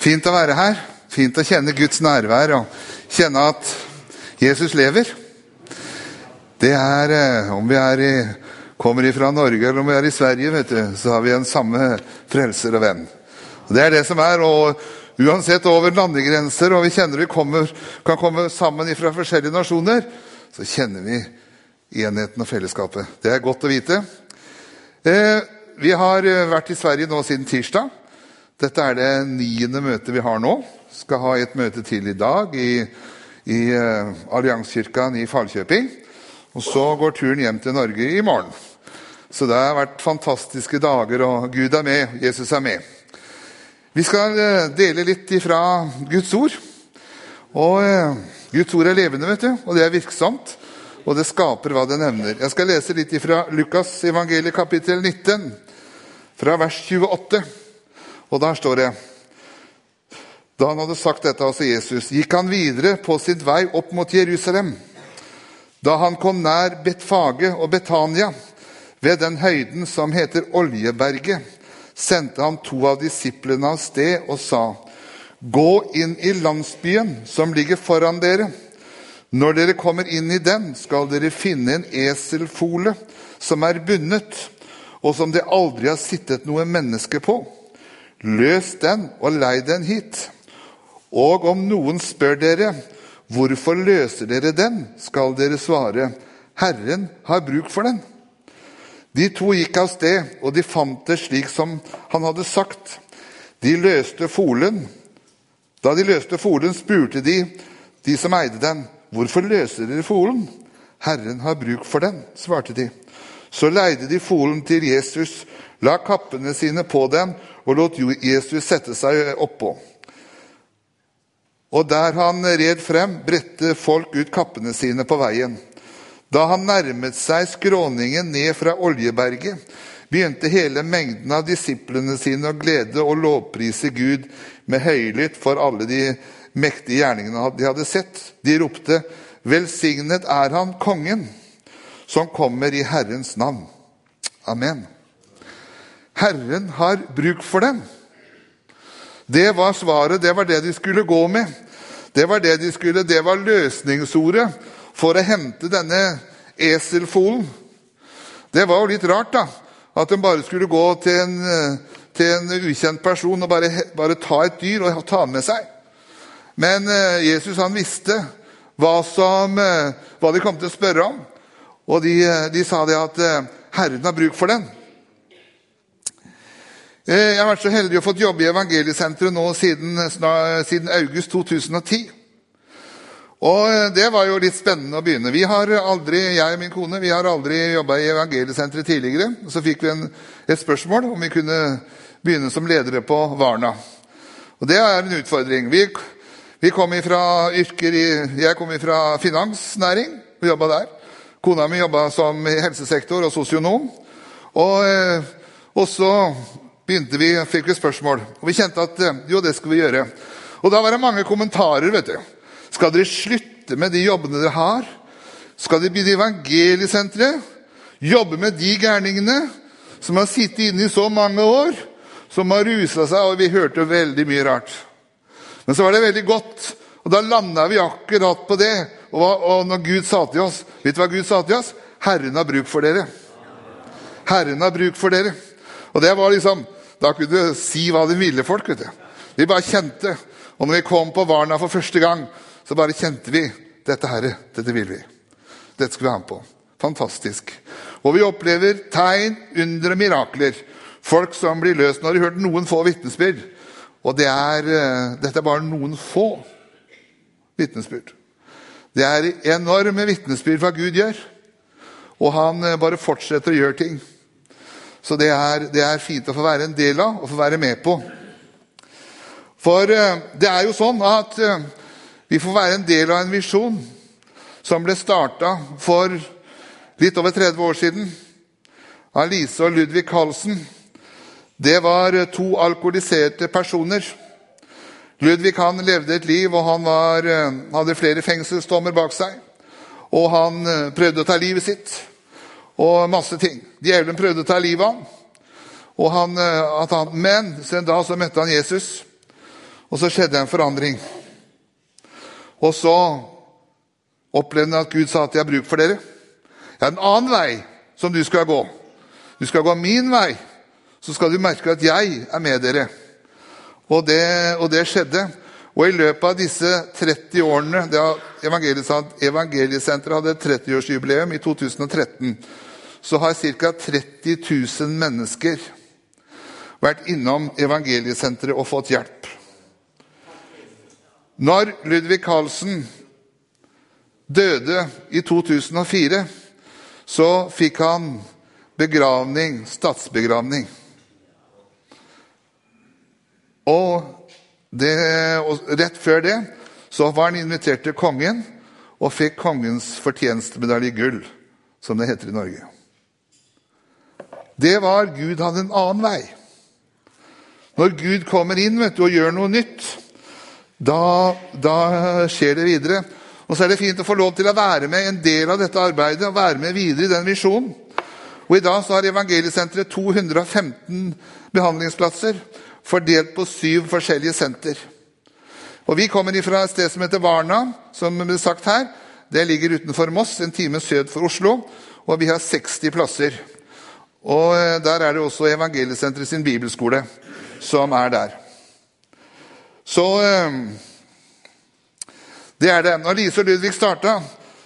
Fint å være her. Fint å kjenne Guds nærvær og kjenne at Jesus lever. Det er eh, Om vi er i, kommer fra Norge eller om vi er i Sverige, vet du, så har vi en samme frelser og venn. Og Det er det som er. og Uansett over landegrenser, og vi kjenner vi kommer, kan komme sammen fra forskjellige nasjoner, så kjenner vi enheten og fellesskapet. Det er godt å vite. Eh, vi har eh, vært i Sverige nå siden tirsdag. Dette er det niende møtet vi har nå. Skal ha et møte til i dag i, i uh, Allianskirken i Falkjøping. Og så går turen hjem til Norge i morgen. Så det har vært fantastiske dager, og Gud er med, Jesus er med. Vi skal uh, dele litt ifra Guds ord. Og uh, Guds ord er levende, vet du, og det er virksomt. Og det skaper hva det nevner. Jeg skal lese litt ifra Lukas evangeliet kapittel 19, fra vers 28. Og der står det Da han hadde sagt dette, altså Jesus, gikk han videre på sin vei opp mot Jerusalem. Da han kom nær Betfage og Betania, ved den høyden som heter Oljeberget, sendte han to av disiplene av sted og sa:" Gå inn i landsbyen som ligger foran dere. Når dere kommer inn i den, skal dere finne en eselfole som er bundet, og som det aldri har sittet noe menneske på. Løs den og lei den hit. Og om noen spør dere, hvorfor løser dere den, skal dere svare, Herren har bruk for den. De to gikk av sted, og de fant det slik som han hadde sagt. De løste folen. Da de løste folen, spurte de de som eide den, hvorfor løser dere folen? Herren har bruk for den, svarte de. Så leide de folen til Jesus, la kappene sine på den og lot Jesus sette seg oppå. Og der han red frem, bredte folk ut kappene sine på veien. Da han nærmet seg skråningen ned fra Oljeberget, begynte hele mengden av disiplene sine å glede og lovprise Gud med høylytt for alle de mektige gjerningene de hadde sett. De ropte, 'Velsignet er han, kongen, som kommer i Herrens navn'. Amen. Herren har bruk for dem. Det var svaret, det var det de skulle gå med. Det var det de skulle, det var løsningsordet for å hente denne eselfolen. Det var jo litt rart da, at de bare skulle gå til en, til en ukjent person og bare, bare, ta et dyr og ta med seg. Men eh, Jesus han visste hva, som, eh, hva de kom til å spørre om. Og de, de sa det at eh, Herren har bruk for den. Eh, jeg har vært så heldig å fått jobbe i Evangeliesenteret nå siden, siden, august 2010. Og eh, Det var jo litt spennende å begynne. Vi har aldri, Jeg og min kone vi har aldri jobba i Evangeliesenteret tidligere. Så fikk vi en, et spørsmål om vi kunne begynne som ledere på Varna. Og Det er en utfordring. Vi, vi kom fra yrker i, Jeg kom fra finansnæring og jobba der. Kona mi jobba som helsesektor og sosionom. Og, eh, og så begynte vi, fikk vi spørsmål. Og vi kjente at eh, jo, det skulle vi gjøre. Og da var det mange kommentarer. vet du. Skal dere slutte med de jobbene dere har? Skal dere begynne evangeliesenteret? Jobbe med de gærningene som har sittet inne i så mange år? Som har rusa seg? Og vi hørte veldig mye rart. Men så var det veldig godt, og da landa vi akkurat på det. Og, og når Gud sa til oss Vet du hva Gud sa til oss? Herren har bruk for dere. Herren har bruk for dere. Og det var liksom da kunne du si hva de ville, folk. vet du. Vi bare kjente. Og når vi kom på Varna for første gang, så bare kjente vi dette herre, dette vil vi. Dette skal vi ha med på. Fantastisk. Og vi opplever tegn, under og mirakler. Folk som blir løst. Nå har du hørt noen få vitnesbyrd. Og det er, eh, dette er bare noen få vitnesbyrd. Det er enorme vitnesbyrd hva Gud gjør. Og han eh, bare fortsetter å gjøre ting. Så det er, det er, fint å få være en del av og få være med på. For eh, det er jo sånn at eh, vi får være en del av en visjon som ble starta for litt over 30 år siden av Lise og Ludvig Karlsen. Det var to alkoholiserte personer. Ludvig han levde et liv, og han var, hadde flere fengselsdommer bak seg. Og han prøvde å ta livet sitt og masse ting. Djevelen prøvde å ta livet av. Han, eh, han, men en dag så møtte han Jesus. Og så skjedde en forandring. Og så opplevde han at Gud sa at 'jeg har bruk for dere'. Jeg har en annen vei som du skal gå. Du skal gå min vei, så skal du merke at jeg er med dere. Og det, og det skjedde. Og i løpet av disse 30 årene Evangeliesenteret hadde 30-årsjubileum i 2013, så har ca. 30 000 mennesker vært innom Evangeliesenteret og fått hjelp. Når Ludvig Carlsen døde i 2004, så fikk han begravning, statsbegravning. Og, det, og, rett før det så var han invitert til kongen og fikk kongens fortjenstmedalje i gull, som det heter i Norge. Det var Gud hadde en annen vei. Når Gud kommer inn vet du, og gjør noe nytt, da, da, skjer det videre. Og så er det fint å få lov til å være med en del av dette arbeidet og være med videre i den visjonen. Og I dag så har Evangeliesenteret 215 behandlingsplasser fordelt på syv forskjellige senter. Og Vi kommer fra et sted som heter Varna, som ble sagt her. Det ligger utenfor Moss, en time sød for Oslo. Og vi har 60 plasser. Og eh, Der er det også Evangeliesenteret sin bibelskole som er der. Så eh, Det er det. Når Lise og Ludvig starta,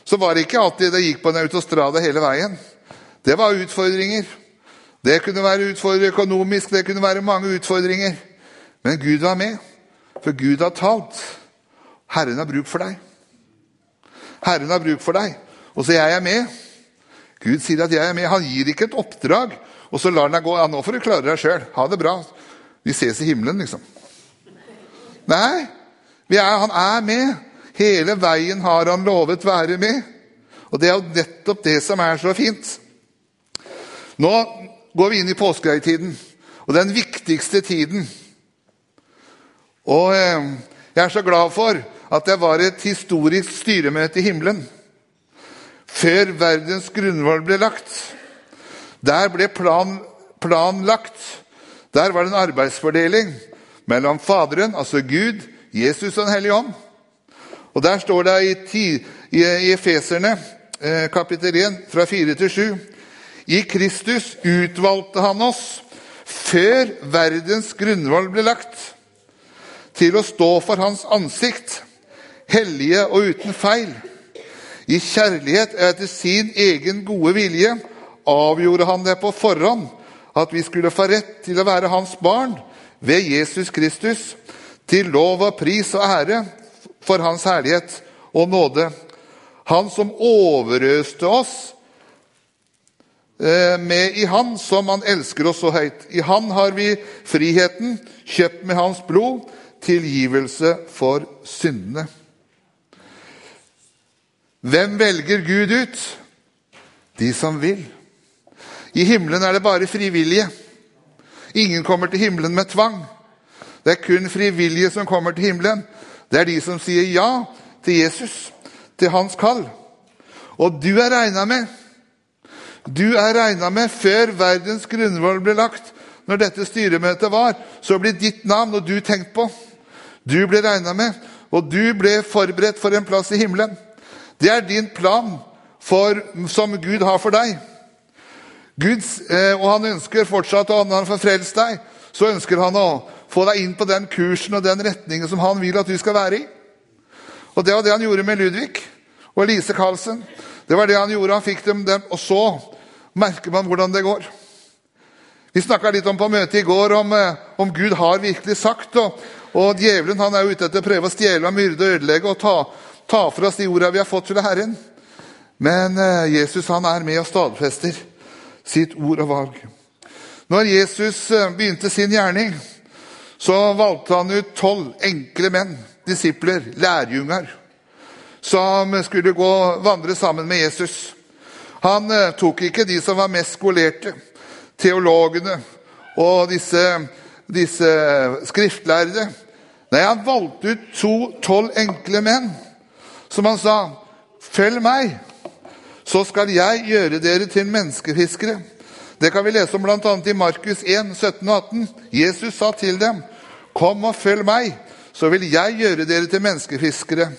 så var det ikke alltid det gikk på en autostrada hele veien. Det var utfordringer. Det kunne være utfordringer økonomisk, det kunne være mange utfordringer. Men Gud var med, for Gud har talt. Herren har bruk for deg. Herren har bruk for deg. Og så jeg er med. Gud sier at jeg er med. Han gir ikke et oppdrag, og så lar han deg gå. Ja, nå får du klare deg sjøl. Ha det bra. Vi ses i himmelen, liksom. Nei, er, han er med. Hele veien har han lovet være med. Og det er jo nettopp det som er så fint. Nå går vi inn i påskehøytiden, og den viktigste tiden. Og eh, jeg er så glad for at det var et historisk styremøte i himmelen. Før verdens grunnvoll ble lagt. Der ble plan, plan lagt. Der var det en arbeidsfordeling mellom Faderen, altså Gud, Jesus og Den hellige ånd. Og Der står det i, i, i Efeserne eh, kapittel 1 fra 4 til 7 I Kristus utvalgte han oss før verdens grunnvoll ble lagt, til å stå for hans ansikt, hellige og uten feil. I kjærlighet etter sin egen gode vilje avgjorde han det på forhånd at vi skulle få rett til å være hans barn ved Jesus Kristus, til lov og pris og ære for hans herlighet og nåde. Han som overøste oss med i Han som Han elsker oss så høyt. I Han har vi friheten, kjøpt med Hans blod, tilgivelse for syndene. Hvem velger Gud ut? De som vil. I himmelen er det bare frivillige. Ingen kommer til himmelen med tvang. Det er kun frivillige som kommer til himmelen. Det er de som sier ja til Jesus, til hans kall. Og du er regna med. Du er regna med før verdens grunnvoll ble lagt. Når dette styremøtet var, så ble ditt navn og du tenkt på. Du ble regna med, og du ble forberedt for en plass i himmelen. Det er din plan for, som Gud har for deg. Guds, eh, og han ønsker fortsatt, å han får frelst deg, så ønsker han å få deg inn på den kursen og den retningen som han vil at du skal være i. Og Det var det han gjorde med Ludvig og Elise Karlsen. Det var det han gjorde. Han fikk dem, dem og så merker man hvordan det går. Vi snakka litt om på møtet i går om, eh, om Gud har virkelig sagt. Og, og djevelen han er ute etter å prøve å stjele og myrde og ødelegge og ta, ta fra oss de orda vi har fått fra Herren. Men eh, Jesus han er med og stadfester sitt ord og valg. Når Jesus eh, begynte sin gjerning, så valgte han ut tolv enkle menn, disipler, lærjunger, som skulle gå vandre sammen med Jesus. Han eh, tok ikke de som var mest skolerte, teologene og disse, disse skriftlærde. Nei, han valgte ut to tolv enkle menn, som han sa, 'Følg meg' så skal jeg gjøre dere til menneskefiskere. Det kan vi lese om bl.a. i Markus 1, 17 og 18. Jesus sa til dem, Kom og følg meg, så vil jeg gjøre dere til menneskefiskere.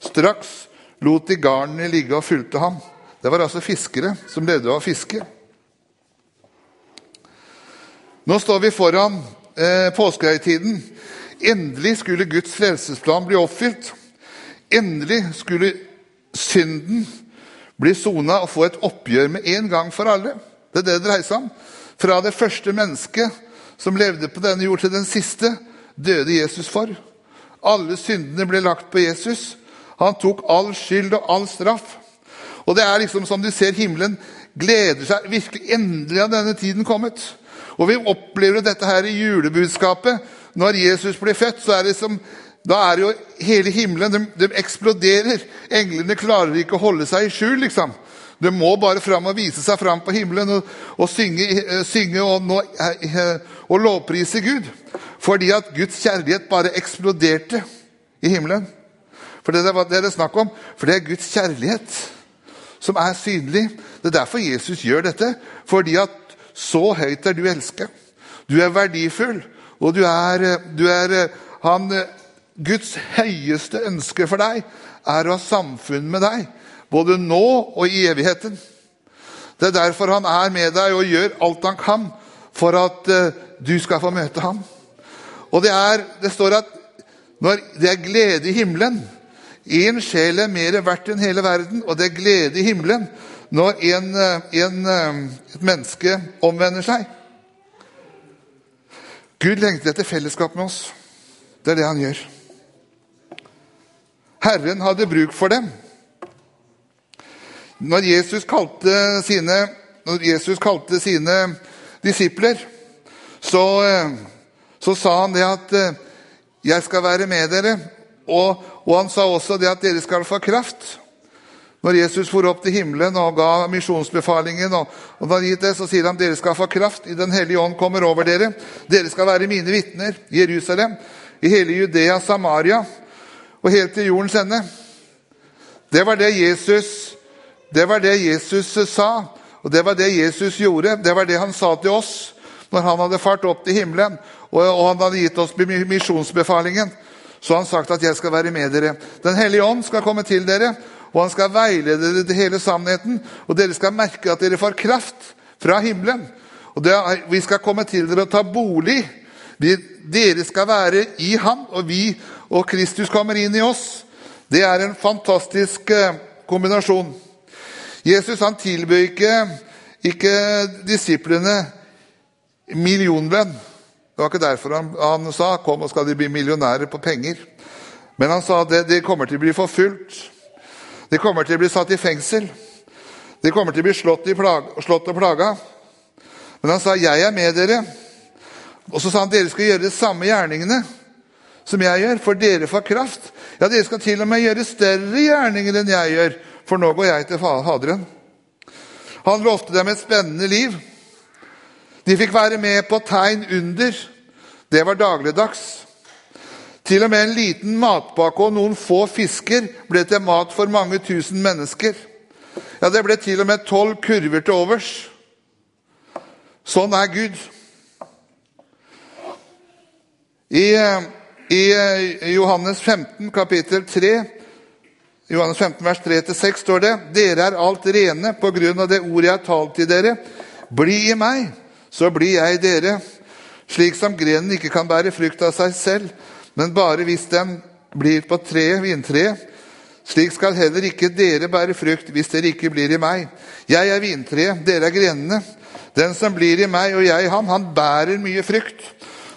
Straks lot de garnene ligge og fulgte ham. Det var altså fiskere som levde av fiske. Nå står vi foran eh, påskehøytiden. Endelig skulle Guds frelsesplan bli oppfylt. Endelig skulle synden bli sona og få et oppgjør med en gang for alle. Det er det det dreier seg om. Fra det første mennesket som levde på denne jord, til den siste, døde Jesus for. Alle syndene ble lagt på Jesus. Han tok all skyld og all straff. Og det er liksom som du ser himmelen gleder seg virkelig endelig av denne tiden kommet. Og vi opplever dette her i julebudskapet. Når Jesus blir født, så er det som da er jo hele himmelen de, de, eksploderer. Englene klarer ikke å holde seg i skjul. liksom. De må bare fram og vise seg fram på himmelen og, og synge, eh, synge og, nå, eh, og, lovprise Gud. Fordi at Guds kjærlighet bare eksploderte i himmelen. For det er det det er snakk om. For det er Guds kjærlighet som er synlig. Det er derfor Jesus gjør dette. Fordi at så høyt er du elsket. Du er verdifull, og du er, du er han, Guds høyeste ønske for deg er å ha samfunn med deg, både nå og i evigheten. Det er derfor han er med deg og gjør alt han kan for at uh, du skal få møte ham. Og det, er, det står at når det er glede i himmelen Én sjel er mer verdt enn hele verden, og det er glede i himmelen når en, eh, en, eh, et menneske omvender seg. Gud lengter etter fellesskap med oss. Det er det han gjør. Herren hadde bruk for dem. Når Jesus kalte sine, Jesus kalte sine disipler, så, eh, så, sa han det at 'jeg skal være med dere'. Og, og han sa også det at dere skal få kraft. Når Jesus for opp til himmelen og ga misjonsbefalingen, og, og da gitt det, så sier han dere skal få kraft. I Den hellige ånd kommer over dere. Dere skal være mine vitner i Jerusalem, i hele Judea, Samaria og helt til jordens ende. Det var det Jesus, det var det Jesus sa, og det var det Jesus gjorde. Det var det han sa til oss når han hadde fart opp til himmelen og, og han hadde gitt oss misjonsbefalingen. Så han sagt at 'jeg skal være med dere'. Den hellige ånd skal komme til dere og han skal veilede dere til hele sannheten. Og dere skal merke at dere får kraft fra himmelen. Og er, Vi skal komme til dere og ta bolig. Vi, dere skal være i Han, og vi og Kristus kommer inn i oss. Det er en fantastisk eh, kombinasjon. Jesus han tilbød ikke, ikke disiplene millionlønn. Det var ikke derfor han, han, sa 'kom og skal de bli millionærer på penger'. Men han sa at de kommer til å bli forfulgt. De kommer til å bli satt i fengsel. De kommer til å bli slått, plag, slått og plaga. Men han sa, 'Jeg er med dere.' Og så sa han, 'Dere skal gjøre de samme gjerningene som jeg gjør, for dere får kraft.' Ja, dere skal til og med gjøre større gjerninger enn jeg gjør, for nå går jeg til Faderen. Han lovte dem et spennende liv. De fikk være med på tegn under. Det var dagligdags. Til og med en liten matpakke og noen få fisker ble til mat for mange tusen mennesker. Ja, det ble til og med tolv kurver til overs. Sånn er Gud. I, i Johannes 15, kapittel 3, Johannes 15, vers 3-6 står det Dere er alt rene på grunn av det ordet jeg har talt til dere. Bli i meg, så blir jeg dere. Slik som grenen ikke kan bære frukt av seg selv, men bare hvis den blir på treet, vintreet. Slik skal heller ikke dere bære frukt hvis dere ikke blir i meg. Jeg er vintreet, dere er grenene. Den som blir i meg og jeg i ham, han bærer mye frukt.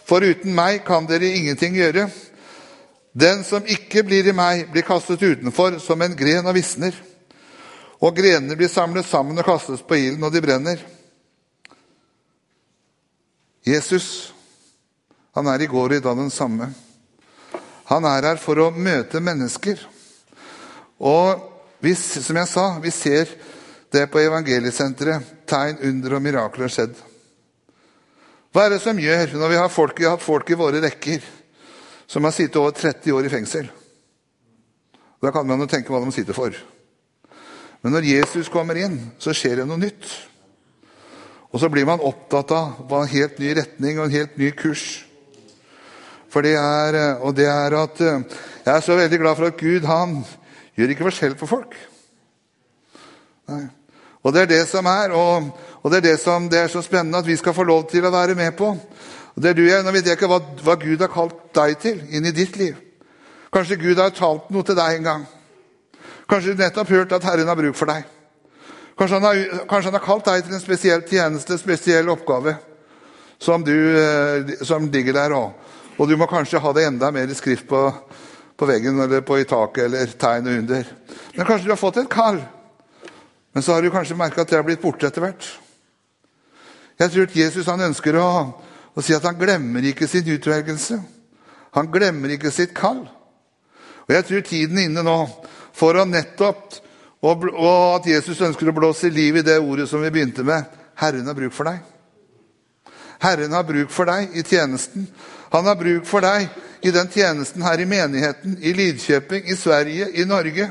For uten meg kan dere ingenting gjøre. Den som ikke blir i meg, blir kastet utenfor som en gren og visner. Og grenene blir samlet sammen og kastes på ilden, og de brenner. Jesus, han er i går og i dag den samme. Han er her for å møte mennesker. Og hvis, som jeg sa, vi ser det på evangeliesenteret. Tegn, under og mirakler har skjedd. Hva er det som gjør, når vi har, folk, vi har hatt folk i våre rekker som har sittet over 30 år i fengsel? Da kan man jo tenke hva de sitter for. Men når Jesus kommer inn, så skjer det noe nytt. Og så blir man opptatt av en helt ny retning og en helt ny kurs. For det er, eh, og det er at eh, jeg er så veldig glad for at Gud han gjør ikke forskjell på folk. Nei. Og det er det som er, og, og det er det som det er så spennende at vi skal få lov til å være med på. Og det er du, jeg, Nå vet jeg ikke hva, hva Gud har kalt deg til inn i ditt liv. Kanskje Gud har talt noe til deg en gang. Kanskje du nettopp hørt at Herren har bruk for deg. Kanskje han, har, kanskje han har kalt deg til en spesiell tjeneste, en spesiell oppgave som, du, eh, som ligger der. òg. og du må kanskje ha det enda mer i skrift på, på veggen eller på i taket eller tegn under. Men kanskje du har fått et kall. Men så har du kanskje merka at det har blitt borte etter hvert. Jeg tror at Jesus han ønsker å, å si at han glemmer ikke sin utvelgelse. Han glemmer ikke sitt kall. Og Jeg tror tiden er inne nå for å nettopp og, at Jesus ønsker å blåse liv i det ordet som vi begynte med. Herren har bruk for deg. Herren har bruk for deg i tjenesten. Han har bruk for deg i den tjenesten her i menigheten, i Lidkjøping, i Sverige, i Norge.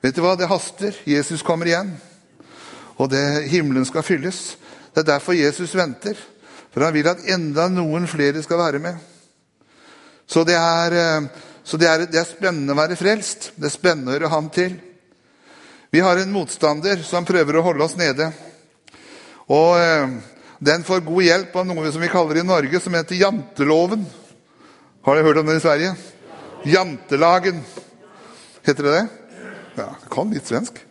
Vet du hva? Det haster. Jesus kommer igjen. Og det, himmelen skal fylles. Det er derfor Jesus venter. For han vil at enda noen flere skal være med. Så det er, eh, så det er, det er spennende å være frelst. Det er spennende å høre ham til. Vi har en motstander som prøver å holde oss nede. Og eh, Den får god hjelp av noe som vi kaller i Norge, som heter janteloven. Har dere hørt om den i Sverige? Jantelagen. Heter det det? Ja, jeg kan litt svensk.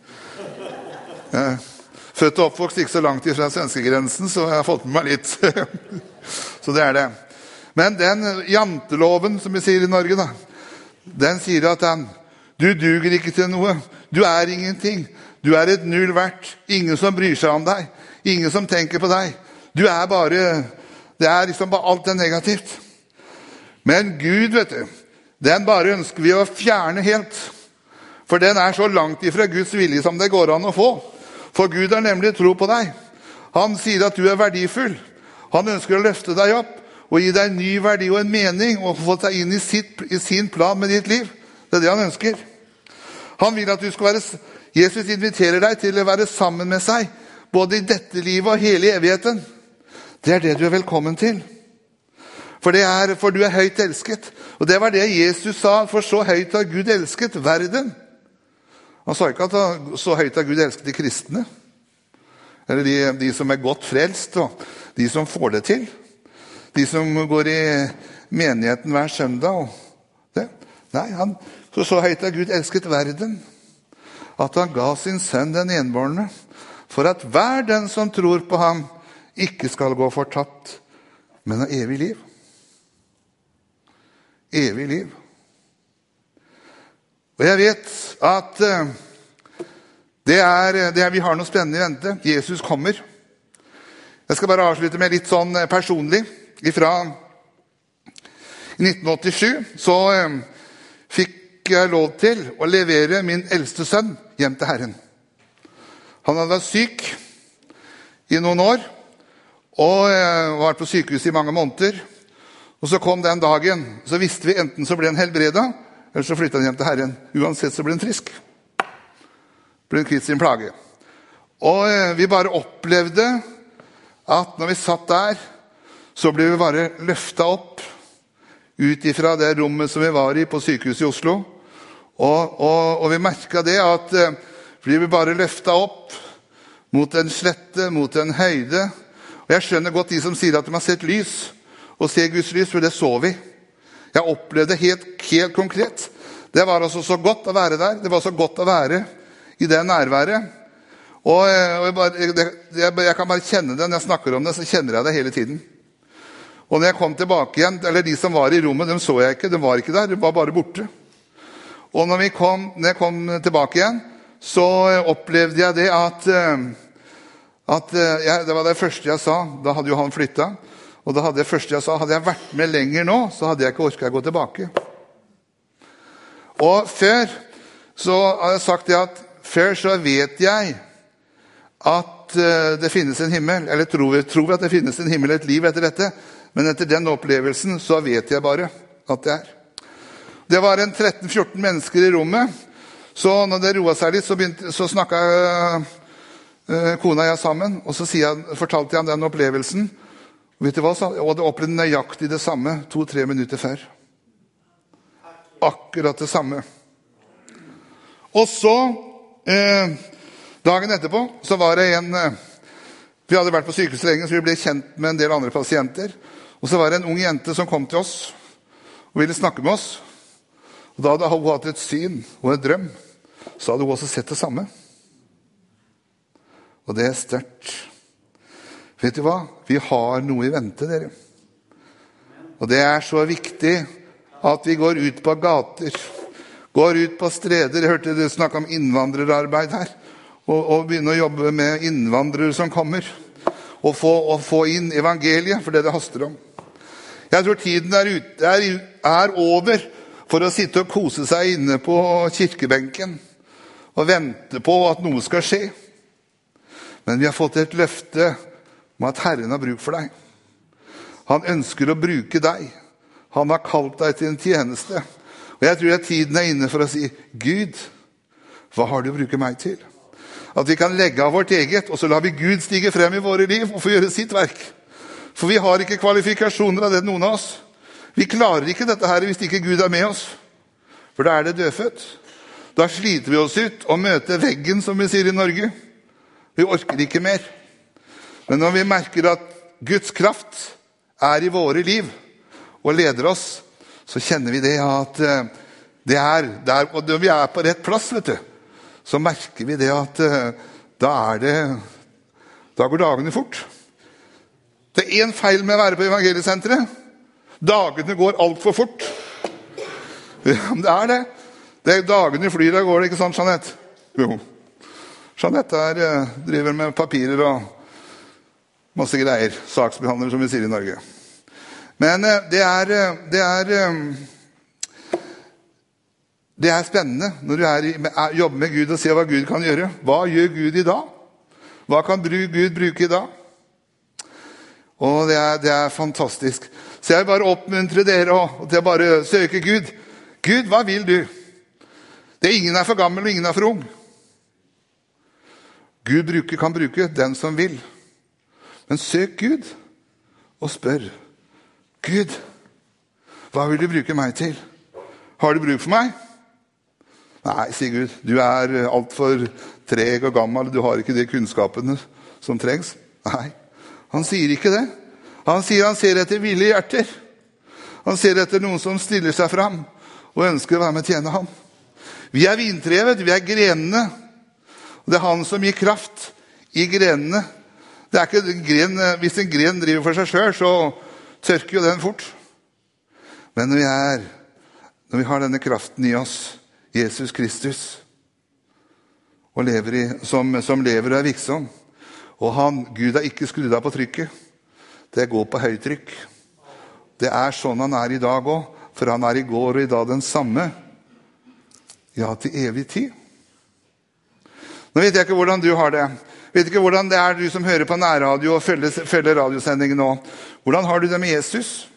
Er født og oppvokst ikke så langt fra svenskegrensen, så jeg har fått med meg litt. så det er det. Men den janteloven, som vi sier i Norge, da, den sier at den, du duger ikke til noe. Du er ingenting. Du er et null verdt. Ingen som bryr seg om deg. Ingen som tenker på deg. Du er bare Det er liksom bare Alt er negativt. Men Gud, vet du, den bare ønsker vi å fjerne helt. For den er så langt ifra Guds vilje som det går an å få. For Gud har nemlig tro på deg. Han sier at du er verdifull. Han ønsker å løfte deg opp og gi deg en ny verdi og en mening og få deg inn i, sitt, i sin plan med ditt liv. Det er det han ønsker. Han vil at du skal være, Jesus inviterer deg til å være sammen med seg, både i dette livet og hele evigheten. Det er det du er velkommen til. For, er, for du er høyt elsket. Og det var det Jesus sa, for så høyt har Gud elsket verden. Han sa ikke at så høyt har Gud elsket de kristne. Eller de, de som er godt frelst, og de som får det til. De som går i menigheten hver søndag. Nei, han, så, så høyt har Gud elsket verden, at han ga sin sønn den enbårne, for at hver den som tror på ham, ikke skal gå fortapt, men ha evig liv. Evig liv. Og jeg vet at eh, det er, det er, vi har noe spennende i vente. Jesus kommer. Jeg skal bare avslutte med litt sånn eh, personlig. Fra 1987 så eh, fikk jeg lov til å levere min eldste sønn hjem til Herren. Han hadde vært syk i noen år og vært var på sykehuset i mange måneder. Og Så kom den dagen. Så visste vi enten så ble han helbreda, eller så flytta han hjem til Herren. Uansett så ble han frisk. Ble han kvitt sin plage. Og eh, vi bare opplevde at når vi satt der, så ble vi bare løfta opp ut ifra det rommet som vi var i på sykehuset i Oslo. Og, og, og vi merka det at eh, vi bare løfta opp mot en slette, mot en høyde. Og Jeg skjønner godt de som sier at de har sett lys, og ser Guds lys, for det så vi. Jeg opplevde det helt, helt konkret. Det var altså så godt å være der. Det var så godt å være i det nærværet. Og, eh, jeg, bare, jeg, jeg, kan bare kjenne det når jeg snakker om det, så kjenner jeg det hele tiden. Og når jeg kom tilbake igjen, eller De som var i rommet, dem så jeg ikke. De var ikke der, de var bare borte. Og når, kom, når jeg kom tilbake igjen, så opplevde jeg det at, eh, at eh, jeg, Det var det første jeg sa. Da hadde jo han flytta. Og da hadde jeg første jeg sa, hadde jeg vært med lenger nå, så hadde jeg ikke orka å gå tilbake. Og før så har jeg sagt det at før så vet jeg at eh, det finnes en himmel. Eller tror, tror at det finnes en himmel, et liv etter dette. Men etter den opplevelsen så vet jeg bare at det er. Det var en 13-14 mennesker i rommet. Så når det roa seg litt, så, begynte, så snakka uh, kona og jeg sammen. Og så jeg, fortalte jeg om den opplevelsen. Vet du hva? Og hadde opplevd nøyaktig det samme to-tre minutter før. Akkurat det samme. Og så, øh, dagen etterpå, så var det en eh, Vi hadde vært på sykehuset lenge, så vi ble kjent med en del andre pasienter. Og så var det en ung jente som kom til oss og ville snakke med oss. Og Da hadde hun hatt et syn og en drøm. Så hadde hun også sett det samme. Og det er sterkt. Vet du hva? Vi har noe i vente, dere. Og det er så viktig at vi går ut på gater, går ut på streder. Jeg hørte dere snakke om innvandrerarbeid her. Og, og begynne å jobbe med innvandrere som kommer. Og få, og få inn evangeliet, for det det haster om. Jeg tror tiden er, ut, er, er over for å sitte og kose seg inne på kirkebenken og vente på at noe skal skje. Men vi har fått et løfte om at Herren har bruk for deg. Han ønsker å bruke deg. Han har kalt deg til en tjeneste. Og Jeg tror at tiden er inne for å si, 'Gud, hva har du å bruke meg til?' At vi kan legge av vårt eget, og så lar vi Gud stige frem i våre liv og få gjøre sitt verk. For vi har ikke kvalifikasjoner av det, noen av oss. Vi klarer ikke dette her hvis ikke Gud er med oss. For da er det dødfødt. Da sliter vi oss ut og møter veggen, som vi sier i Norge. Vi orker ikke mer. Men når vi merker at Guds kraft er i våre liv og leder oss, så kjenner vi det at eh, det er der, Og når vi er på rett plass, vet du, så merker vi det at eh, da er det Da går dagene fort. Det er én feil med å være på evangeliesenteret. Dagene går altfor fort. Det er det. det er dagene flyr av gårde, ikke sant, Jeanette? Jo. Jeanette er, eh, driver med papirer og masse greier. Saksbehandler, som vi sier i Norge. Men eh, det er, eh, det er det er spennende når du er, jobber med Gud og ser hva Gud kan gjøre. Hva gjør Gud i dag? Hva kan Gud bruke i dag? Og det er, det er fantastisk. Så jeg vil bare oppmuntre dere til å bare søke Gud. Gud, hva vil du? Det er Ingen er for gammel, og ingen er for ung. Gud bruker, kan bruke den som vil. Men søk Gud og spør. Gud, hva vil du bruke meg til? Har du bruk for meg? Nei, sier Gud. Du er altfor treg og gammel. Du har ikke de kunnskapene som trengs. Nei, han sier ikke det. Han sier han ser etter ville hjerter. Han ser etter noen som stiller seg fram og ønsker å være med og tjene ham. Vi er vintrevet, vi er grenene. Og det er han som gir kraft i grenene. Det er ikke en gren, Hvis en gren driver for seg sjøl, så tørker jo den fort. Men når vi, er, når vi har denne kraften i oss, Jesus Kristus, og lever i, som, som lever og er virksom Og han, Gud har ikke skrudd av på trykket det går på høytrykk. Det er sånn han er i dag òg, for han er i går og i dag den samme. Ja, til evig tid. Nå vet jeg ikke hvordan du har det. Vet ikke hvordan det er du som hører på nærradio og følger, følger radiosendingen nå. Hvordan har du det med Jesus?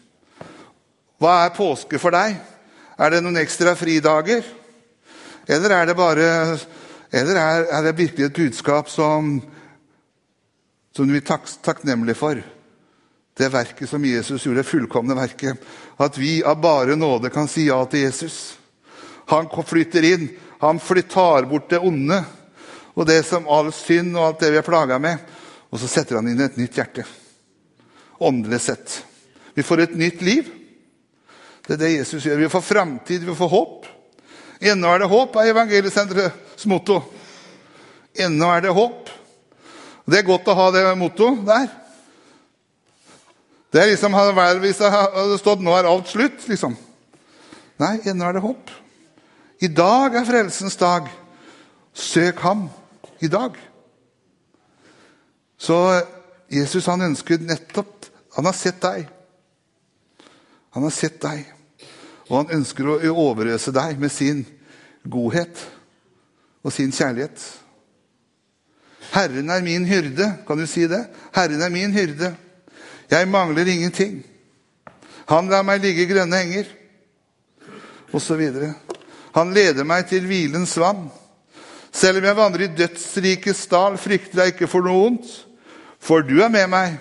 Hva er påske for deg? Er det noen ekstra fridager? Eller er det bare Eller er, er det virkelig et budskap som, som vi er tak takknemlige for? det verket som Jesus gjorde, det fullkomne verket. At vi av bare nåde kan si ja til Jesus. Han flytter inn. Han tar bort det onde og det som all synd og alt det vi er plaga med. Og så setter han inn et nytt hjerte. Åndelig sett. Vi får et nytt liv. Det er det Jesus gjør. Vi får framtid, vi får håp. Ennå er det håp, er evangeliesenterets motto. Ennå er det håp. Det er godt å ha det mottoet der. Det er liksom Hvis det hadde stått 'nå er alt slutt', liksom. Nei, ennå er det håp. I dag er frelsens dag. Søk ham i dag. Så Jesus han ønsker nettopp Han har sett deg. Han har sett deg, og han ønsker å overøse deg med sin godhet og sin kjærlighet. Herren er min hyrde. Kan du si det? Herren er min hyrde. Jeg mangler ingenting. Han lar meg ligge i grønne enger, osv. Han leder meg til hvilens vann. Selv om jeg vandrer i dødsrikets dal, frykter jeg ikke for noe ondt. For du er med meg.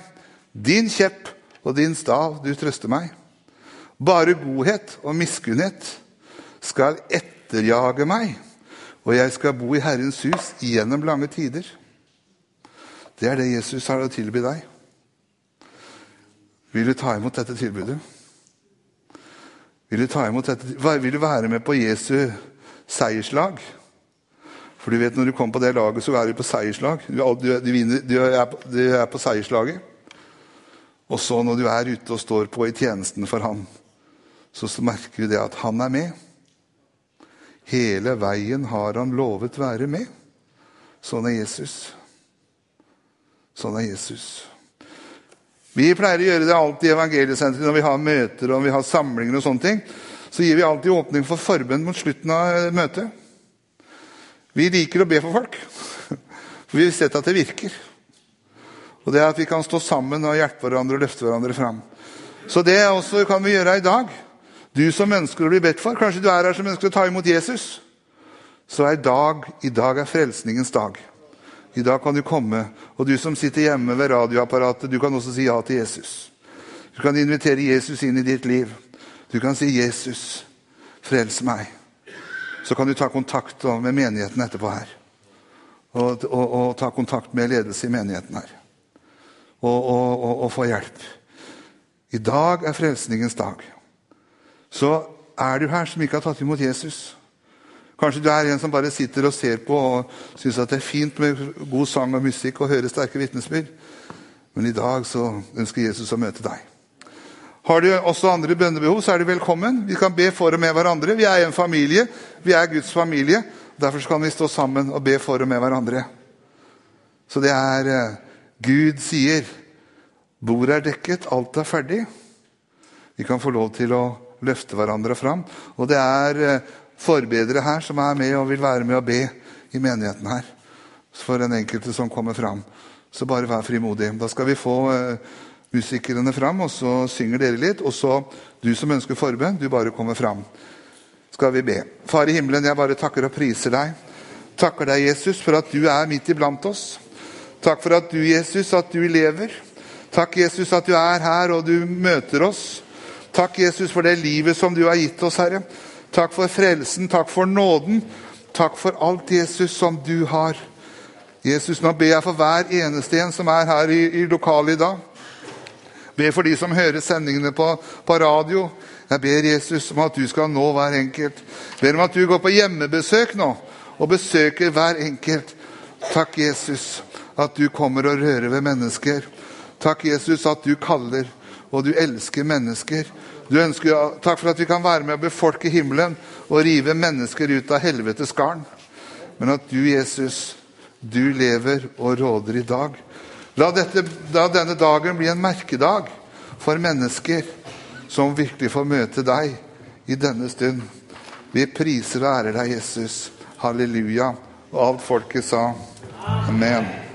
Din kjepp og din stav, du trøster meg. Bare godhet og miskunnhet skal etterjage meg, og jeg skal bo i Herrens hus gjennom lange tider. Det er det Jesus har å tilby deg. Vil du ta imot dette tilbudet? Vil du, dette? Vil du være med på Jesu seierslag? For du vet, når du kommer på det laget, så er du på seierslag. Du, du, du, du er, på, er på seierslaget. Og så når du er ute og står på i tjenesten for Han, så, så merker du det at Han er med. Hele veien har Han lovet være med. Sånn er Jesus. Sånn er Jesus. Vi pleier å gjøre det alltid i evangeliesenteret når vi har møter og vi har samlinger. og sånne ting. Så gir vi alltid åpning for forbønn mot slutten av møtet. Vi liker å be for folk, for vi har sett at det virker. Og det er at vi kan stå sammen og hjelpe hverandre og løfte hverandre fram. Så det også kan vi gjøre i dag. Du som ønsker å bli bedt for, kanskje du er her som ønsker å ta imot Jesus. Så er dag, i dag er frelsningens dag. I dag kan du komme. Og du som sitter hjemme ved radioapparatet, du kan også si ja til Jesus. Du kan invitere Jesus inn i ditt liv. Du kan si 'Jesus, frels meg'. Så kan du ta kontakt med menigheten etterpå her. Og, og, og ta kontakt med ledelse i menigheten her. Og, og få hjelp. I dag er frelsningens dag. Så er du her som ikke har tatt imot Jesus, Kanskje du er en som bare sitter og ser på og syns det er fint med god sang og musikk og høre sterke vitnesbyrd. Men i dag så ønsker Jesus å møte deg. Har du også andre bønnebehov, så er du velkommen. Vi kan be for og med hverandre. Vi er en familie. Vi er Guds familie. Derfor kan vi stå sammen og be for og med hverandre. Så det er eh, Gud sier Bordet er dekket, alt er ferdig. Vi kan få lov til å løfte hverandre fram. Og det er eh, forbedere her som er med og vil være med og be i menigheten her. For den enkelte som kommer fram. Så bare vær frimodig. Da skal vi få uh, musikerne fram, og så synger dere litt. Og så du som ønsker forbønn, du bare kommer fram. Skal vi be. Far i himmelen, jeg bare takker og priser deg. Takker deg, Jesus, for at du er midt iblant oss. Takk for at du, Jesus, at du lever. Takk, Jesus, at du er her og du møter oss. Takk, Jesus, for det livet som du har gitt oss, Herre. Takk for frelsen, takk for nåden. Takk for alt, Jesus, som du har. Jesus, nå ber jeg for hver eneste en som er her i, i lokalet i dag. Be for de som hører sendingene på, på, radio. Jeg ber Jesus om at du skal nå hver enkelt. Ber om at du går på hjemmebesøk nå og besøker hver enkelt. Takk, Jesus, at du kommer og rører ved mennesker. Takk, Jesus, at du kaller og du elsker mennesker. Du ønsker, takk for at vi kan være med å befolke himmelen og rive mennesker ut av helvetes garn. Men at du, Jesus, du lever og råder i dag. La, dette, la denne dagen bli en merkedag for mennesker som virkelig får møte deg i denne stund. Vi priser og ærer deg, Jesus. Halleluja. Og alt folket sa amen.